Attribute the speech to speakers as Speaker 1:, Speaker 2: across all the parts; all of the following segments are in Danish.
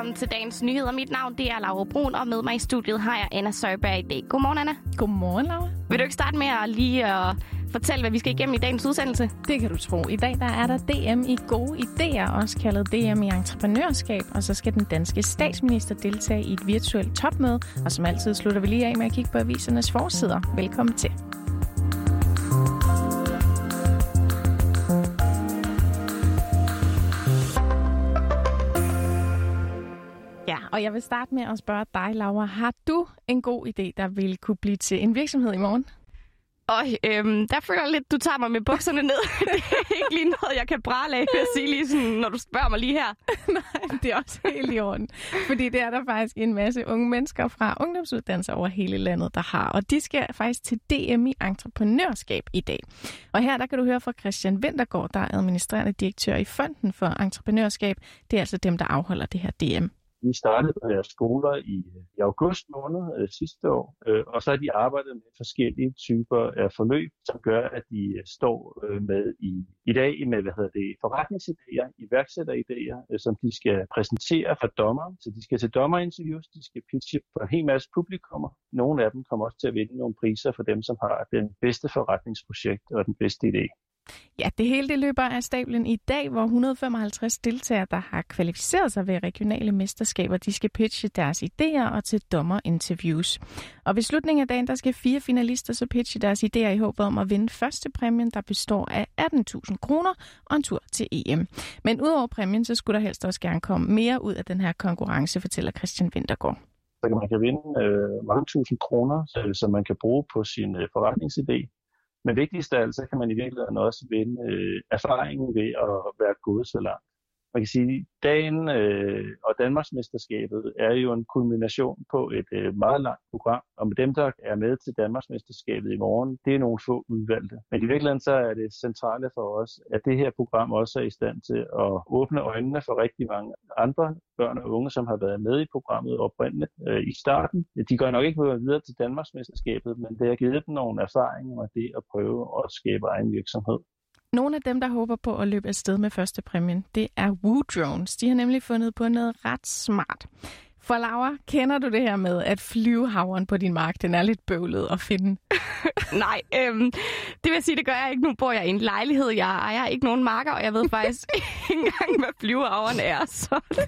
Speaker 1: velkommen til dagens nyheder. Mit navn det er Laura Brun, og med mig i studiet har jeg Anna Søjberg i dag. Godmorgen, Anna.
Speaker 2: Godmorgen, Laura.
Speaker 1: Vil du ikke starte med at lige at fortælle, hvad vi skal igennem i dagens udsendelse?
Speaker 2: Det kan du tro. I dag der er der DM i gode idéer, også kaldet DM i entreprenørskab, og så skal den danske statsminister deltage i et virtuelt topmøde, og som altid slutter vi lige af med at kigge på avisernes forsider. Velkommen til. Og jeg vil starte med at spørge dig, Laura. Har du en god idé, der vil kunne blive til en virksomhed i morgen?
Speaker 1: Og øhm, der føler jeg lidt, du tager mig med bukserne ned. det er ikke lige noget, jeg kan prale af, vil jeg sige, lige sådan, når du spørger mig lige her.
Speaker 2: Nej, det er også helt i orden. Fordi det er der faktisk en masse unge mennesker fra ungdomsuddannelser over hele landet, der har. Og de skal faktisk til DM i entreprenørskab i dag. Og her der kan du høre fra Christian Wintergaard, der er administrerende direktør i Fonden for Entreprenørskab. Det er altså dem, der afholder det her DM.
Speaker 3: Vi startede på deres skoler i, øh, i august måned øh, sidste år, øh, og så har de arbejdet med forskellige typer af forløb, som gør, at de øh, står øh, med i, i dag med hvad hedder det, forretningsidéer, iværksætteridéer, øh, som de skal præsentere for dommer. Så de skal til dommerinterviews, de skal pitche for en hel masse publikummer. Nogle af dem kommer også til at vinde nogle priser for dem, som har den bedste forretningsprojekt og den bedste idé.
Speaker 2: Ja, det hele det løber af stablen i dag, hvor 155 deltagere, der har kvalificeret sig ved regionale mesterskaber, de skal pitche deres idéer og til dommerinterviews. Og ved slutningen af dagen, der skal fire finalister så pitche deres idéer i håb om at vinde første præmien, der består af 18.000 kroner og en tur til EM. Men udover præmien, så skulle der helst også gerne komme mere ud af den her konkurrence, fortæller Christian Vintergaard
Speaker 3: Så man kan vinde øh, mange tusind kroner, øh, som man kan bruge på sin øh, forretningsidé. Men vigtigst af alt, så kan man i virkeligheden også vinde øh, erfaringen ved at være gået så langt. Man kan sige, dagen øh, og Danmarksmesterskabet er jo en kulmination på et øh, meget langt program, og med dem, der er med til Danmarksmesterskabet i morgen, det er nogle få udvalgte. Men i virkeligheden så er det centrale for os, at det her program også er i stand til at åbne øjnene for rigtig mange andre børn og unge, som har været med i programmet oprindeligt øh, i starten. De går nok ikke videre til Danmarksmesterskabet, men det har givet dem nogle erfaringer med det at prøve at skabe egen virksomhed.
Speaker 2: Nogle af dem, der håber på at løbe afsted med første præmien, det er Woo Drones. De har nemlig fundet på noget ret smart. For Laura, kender du det her med, at flyvehavren på din mark, den er lidt bøvlet at finde?
Speaker 1: Nej, øhm, det vil sige, det gør jeg ikke. Nu bor jeg i en lejlighed. Jeg ejer ikke nogen marker, og jeg ved faktisk ikke engang, hvad flyvehavren er. Så det,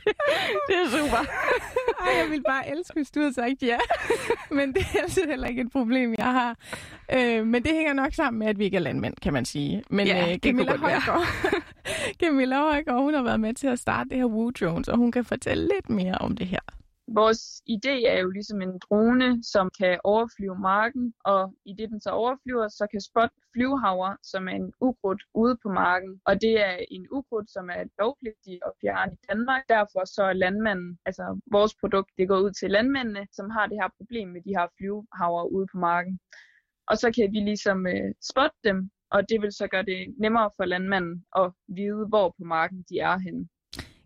Speaker 1: det er super.
Speaker 2: Ej, jeg vil bare elske, hvis du havde sagt ja. Men det er altså heller ikke et problem, jeg har. Øh, men det hænger nok sammen med, at vi ikke er landmænd, kan man sige. Men
Speaker 1: ja,
Speaker 2: øh, Camilla Højgaard, Camilla Højgaard, hun har været med til at starte det her Woo Drones, og hun kan fortælle lidt mere om det her.
Speaker 4: Vores idé er jo ligesom en drone, som kan overflyve marken, og i det den så overflyver, så kan spot flyvehaver, som er en ukrudt ude på marken. Og det er en ukrudt, som er lovpligtig at fjerne i Danmark. Derfor så er landmanden, altså vores produkt, det går ud til landmændene, som har det her problem med de her flyvehaver ude på marken. Og så kan vi ligesom øh, spotte dem, og det vil så gøre det nemmere for landmanden at vide, hvor på marken de er henne.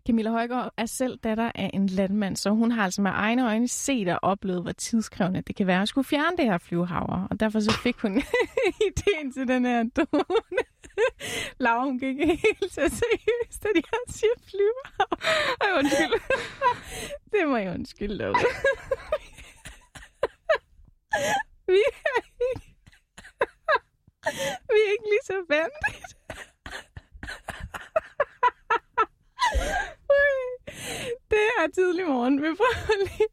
Speaker 2: Camilla Højgaard er selv datter af en landmand, så hun har altså med egne øjne set og oplevet, hvor tidskrævende det kan være at skulle fjerne det her flyvehaver. Og derfor så fik hun ideen til den her drone. Laura, hun gik helt så seriøst, at jeg siger flyvehaver.
Speaker 1: Ej, undskyld.
Speaker 2: det må jeg undskylde Laura. vi er ikke... vi er ikke lige så vant. Det tidlig morgen. Vi prøver lige.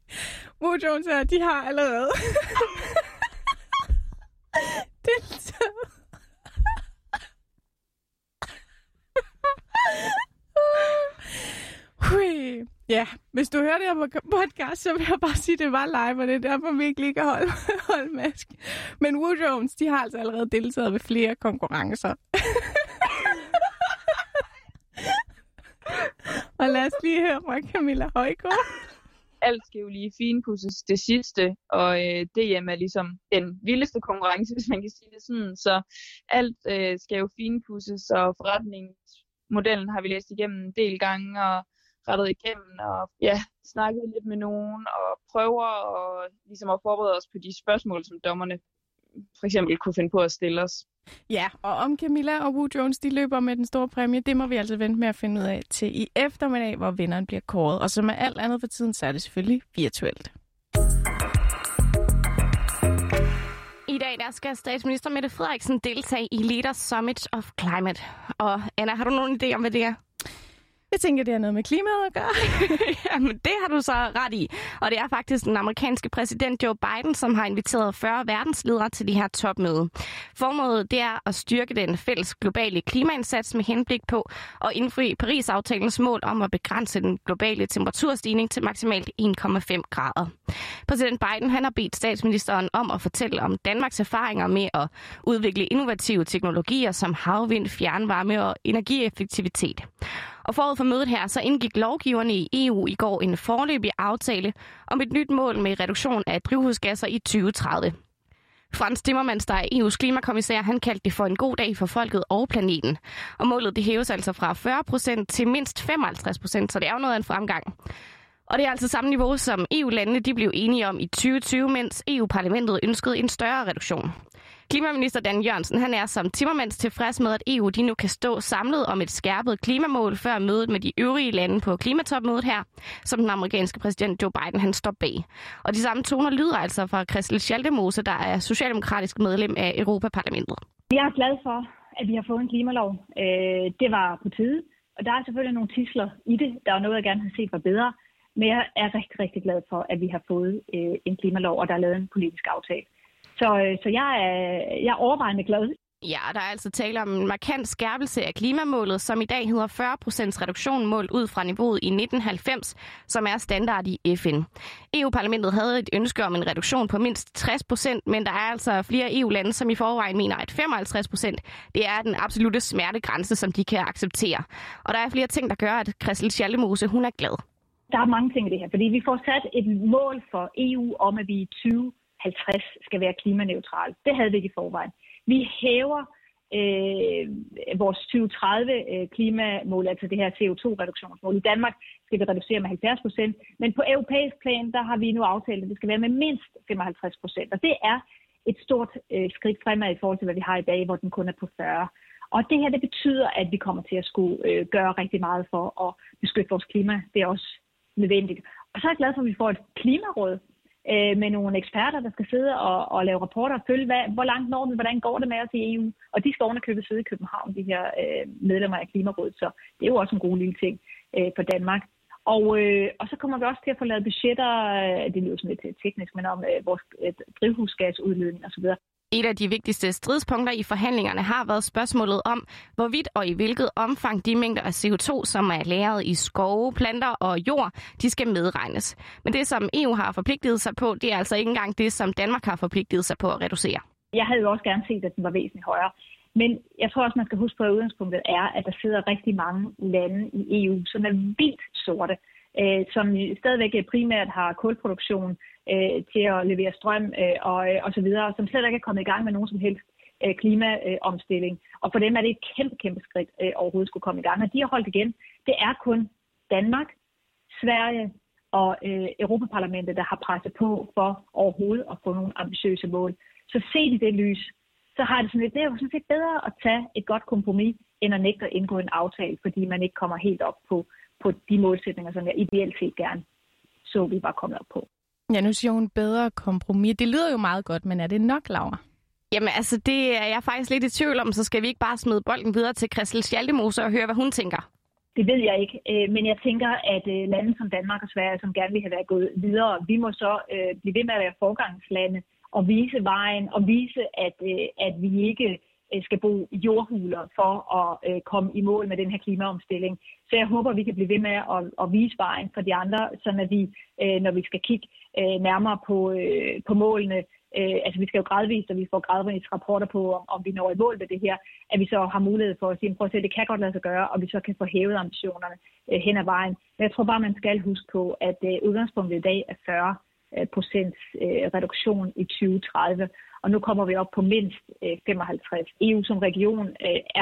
Speaker 2: Mo Jones her, de har allerede deltaget. Hui. Ja, hvis du hører det her på podcast, så vil jeg bare sige, at det var live, og det er derfor, vi ikke lige kan holde, holde mask. Men Wood Jones, de har altså allerede deltaget ved flere konkurrencer. Og lad os lige høre fra Camilla Højgaard.
Speaker 4: Alt skal jo lige finpusses det sidste, og øh, DM er ligesom den vildeste konkurrence, hvis man kan sige det sådan. Så alt øh, skal jo finpusses, og forretningsmodellen har vi læst igennem en del gange, og rettet igennem, og ja, snakket lidt med nogen, og prøver og, ligesom at forberede os på de spørgsmål, som dommerne for eksempel kunne finde på at stille os.
Speaker 2: Ja, og om Camilla og Wu Jones de løber med den store præmie, det må vi altså vente med at finde ud af til i eftermiddag, hvor vinderen bliver kåret. Og som med alt andet for tiden, så er det selvfølgelig virtuelt.
Speaker 1: I dag der skal statsminister Mette Frederiksen deltage i Leaders Summit of Climate. Og Anna, har du nogen idé om, hvad det er?
Speaker 2: Jeg tænker, det har noget med klimaet at gøre.
Speaker 1: Jamen, det har du så ret i. Og det er faktisk den amerikanske præsident Joe Biden, som har inviteret 40 verdensledere til de her topmøde. Formålet det er at styrke den fælles globale klimaindsats med henblik på at indfri Paris-aftalens mål om at begrænse den globale temperaturstigning til maksimalt 1,5 grader. Præsident Biden han har bedt statsministeren om at fortælle om Danmarks erfaringer med at udvikle innovative teknologier som havvind, fjernvarme og energieffektivitet. Og forud for mødet her, så indgik lovgiverne i EU i går en forløbig aftale om et nyt mål med reduktion af drivhusgasser i 2030. Frans Timmermans, der er EU's klimakommissær, han kaldte det for en god dag for folket og planeten. Og målet det hæves altså fra 40% til mindst 55% så det er jo noget af en fremgang. Og det er altså samme niveau, som EU-landene de blev enige om i 2020, mens EU-parlamentet ønskede en større reduktion. Klimaminister Dan Jørgensen han er som Timmermans tilfreds med, at EU de nu kan stå samlet om et skærpet klimamål før mødet med de øvrige lande på klimatopmødet her, som den amerikanske præsident Joe Biden han står bag. Og de samme toner lyder altså fra Christel Schaldemose, der er socialdemokratisk medlem af Europaparlamentet.
Speaker 5: Jeg er glad for, at vi har fået en klimalov. Øh, det var på tide, og der er selvfølgelig nogle tisler i det. Der er noget, jeg gerne har set var bedre. Men jeg er rigtig, rigtig glad for, at vi har fået øh, en klimalov, og der er lavet en politisk aftale. Så, øh, så jeg, er, jeg er overvejende glad.
Speaker 1: Ja, der er altså tale om en markant skærpelse af klimamålet, som i dag hedder 40% reduktion målt ud fra niveauet i 1990, som er standard i FN. EU-parlamentet havde et ønske om en reduktion på mindst 60% men der er altså flere EU-lande, som i forvejen mener, at 55% det er den absolute smertegrænse, som de kan acceptere. Og der er flere ting, der gør, at Christel Schallemose hun er glad.
Speaker 5: Der er mange ting i det her, fordi vi får sat et mål for EU om, at vi i 2050 skal være klimaneutral. Det havde vi ikke i forvejen. Vi hæver øh, vores 2030-klimamål, øh, altså det her CO2-reduktionsmål. I Danmark skal vi reducere med 70 procent, men på europæisk plan, der har vi nu aftalt, at det skal være med mindst 55 procent. Og det er et stort øh, skridt fremad i forhold til, hvad vi har i dag, hvor den kun er på 40. Og det her, det betyder, at vi kommer til at skulle øh, gøre rigtig meget for at beskytte vores klima. Det er også nødvendigt. Og så er jeg glad for, at vi får et klimaråd, øh, med nogle eksperter, der skal sidde og, og lave rapporter og følge, hvad, hvor langt når vi, hvordan går det med os i EU. Og de skal ovenikøbet sidde i København, de her øh, medlemmer af Klimarådet, så det er jo også en god lille ting øh, for Danmark. Og, øh, og så kommer vi også til at få lavet budgetter, øh, det lyder sådan lidt teknisk, men om øh, vores øh, drivhusgasudledning osv.
Speaker 1: Et af de vigtigste stridspunkter i forhandlingerne har været spørgsmålet om, hvorvidt og i hvilket omfang de mængder af CO2, som er lagret i skove, planter og jord, de skal medregnes. Men det, som EU har forpligtet sig på, det er altså ikke engang det, som Danmark har forpligtet sig på at reducere.
Speaker 5: Jeg havde jo også gerne set, at den var væsentligt højere. Men jeg tror også, man skal huske på, at udgangspunktet er, at der sidder rigtig mange lande i EU, som er vildt sorte, øh, som stadigvæk primært har kulproduktion, øh, til at levere strøm øh, og, øh, og så videre, som slet ikke er kommet i gang med nogen som helst øh, klimaomstilling. Og for dem er det et kæmpe, kæmpe skridt øh, overhovedet skulle komme i gang. Og de har holdt igen. Det er kun Danmark, Sverige og øh, Europaparlamentet, der har presset på for overhovedet at få nogle ambitiøse mål. Så set i det lys, så har det sådan lidt, det er jo sådan set bedre at tage et godt kompromis, end at nægte at indgå en aftale, fordi man ikke kommer helt op på, på de målsætninger, som jeg ideelt set gerne så vi var kommet op på.
Speaker 2: Ja, nu siger hun bedre kompromis. Det lyder jo meget godt, men er det nok, Laura?
Speaker 1: Jamen altså, det er jeg faktisk lidt i tvivl om, så skal vi ikke bare smide bolden videre til Christel Schaldemose og høre, hvad hun tænker?
Speaker 5: Det ved jeg ikke, øh, men jeg tænker, at øh, lande som Danmark og Sverige, som gerne vil have været gået videre, vi må så øh, blive ved med at være forgangslande og vise vejen og vise, at, at vi ikke Øh, skal bo i jordhuler for at øh, komme i mål med den her klimaomstilling. Så jeg håber, vi kan blive ved med at, at vise vejen for de andre, så når vi, øh, når vi skal kigge øh, nærmere på, øh, på målene, altså vi skal jo gradvist, og vi får gradvist rapporter på, om, om vi når i mål med det her, at vi så har mulighed for at sige, prøv at se, det kan godt lade sig gøre, og vi så kan få hævet ambitionerne hen ad vejen. Men jeg tror bare, man skal huske på, at udgangspunktet i dag er 40 Øh, procents øh, reduktion i 2030 og nu kommer vi op på mindst øh, 55. EU som region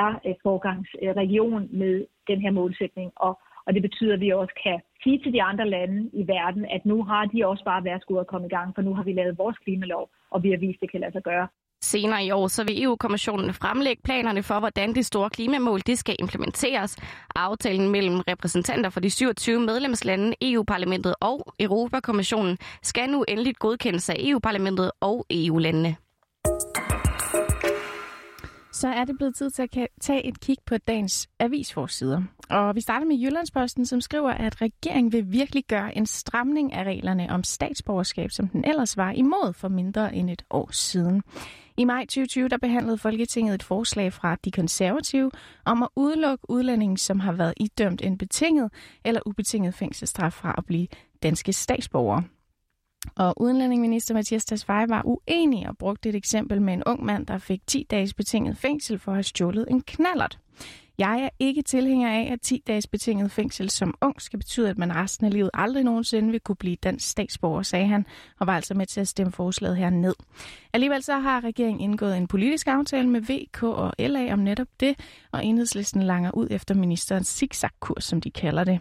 Speaker 5: er forgangsregion med den her målsætning, og, og det betyder, at vi også kan sige til de andre lande i verden, at nu har de også bare været at komme i gang, for nu har vi lavet vores klimalov, og vi har vist, at det kan lade sig gøre.
Speaker 1: Senere i år så vil EU-kommissionen fremlægge planerne for, hvordan de store klimamål de skal implementeres. Aftalen mellem repræsentanter for de 27 medlemslande, EU-parlamentet og Europakommissionen skal nu endeligt godkendes af EU-parlamentet og EU-landene.
Speaker 2: Så er det blevet tid til at tage et kig på dagens avisforsider. Og vi starter med Jyllandsposten, som skriver, at regeringen vil virkelig gøre en stramning af reglerne om statsborgerskab, som den ellers var imod for mindre end et år siden. I maj 2020 der behandlede Folketinget et forslag fra de konservative om at udelukke udlændinge, som har været idømt en betinget eller ubetinget fængselsstraf fra at blive danske statsborgere. Og udenlændingeminister Mathias Tesfaye var uenig og brugte et eksempel med en ung mand, der fik 10 dages betinget fængsel for at have stjålet en knallert. Jeg er ikke tilhænger af, at 10 dages betinget fængsel som ung skal betyde, at man resten af livet aldrig nogensinde vil kunne blive dansk statsborger, sagde han, og var altså med til at stemme forslaget her ned. Alligevel så har regeringen indgået en politisk aftale med VK og LA om netop det, og enhedslisten langer ud efter ministerens zigzag-kurs, som de kalder det.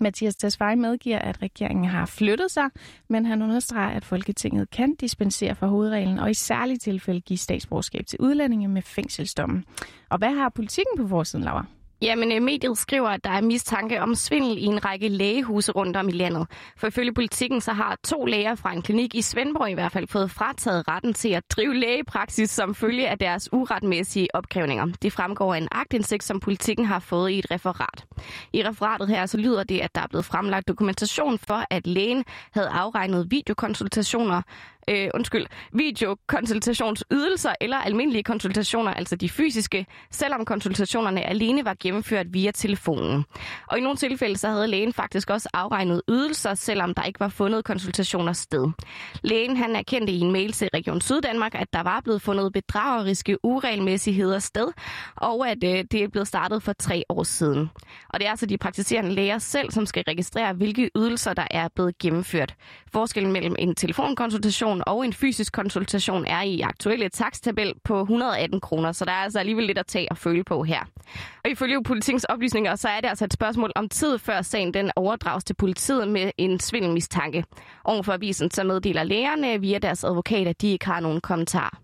Speaker 2: Mathias Tesfaye medgiver, at regeringen har flyttet sig, men han understreger, at Folketinget kan dispensere fra hovedreglen og i særlige tilfælde give statsborgerskab til udlændinge med fængselsdommen. Og hvad har politikken på forsiden, Laura?
Speaker 1: Jamen, øh, mediet skriver, at der er mistanke om svindel i en række lægehuse rundt om i landet. For ifølge politikken, så har to læger fra en klinik i Svendborg i hvert fald fået frataget retten til at drive lægepraksis som følge af deres uretmæssige opkrævninger. Det fremgår af en agtindsigt, som politikken har fået i et referat. I referatet her så lyder det, at der er blevet fremlagt dokumentation for, at lægen havde afregnet videokonsultationer øh, undskyld, videokonsultationsydelser eller almindelige konsultationer, altså de fysiske, selvom konsultationerne alene var gennemført via telefonen. Og i nogle tilfælde så havde lægen faktisk også afregnet ydelser, selvom der ikke var fundet konsultationer sted. Lægen han erkendte i en mail til Region Syddanmark, at der var blevet fundet bedrageriske uregelmæssigheder sted, og at øh, det er blevet startet for tre år siden. Og det er altså de praktiserende læger selv, som skal registrere, hvilke ydelser der er blevet gennemført. Forskellen mellem en telefonkonsultation konsultation og en fysisk konsultation er i aktuelle takstabel på 118 kroner, så der er altså alligevel lidt at tage og føle på her. Og ifølge politikens oplysninger, så er det altså et spørgsmål om tid før sagen den overdrages til politiet med en svindelmistanke. Overfor avisen så meddeler lægerne via deres advokat, at de ikke har nogen kommentar.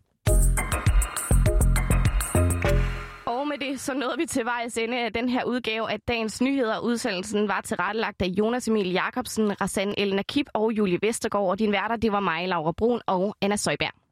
Speaker 1: Med det så nåede vi til vejs ende af den her udgave af dagens nyheder. Udsendelsen var tilrettelagt af Jonas Emil Jakobsen, Rassan El Nakib og Julie Vestergaard. Og din værter, det var mig, Laura Brun og Anna Søjberg.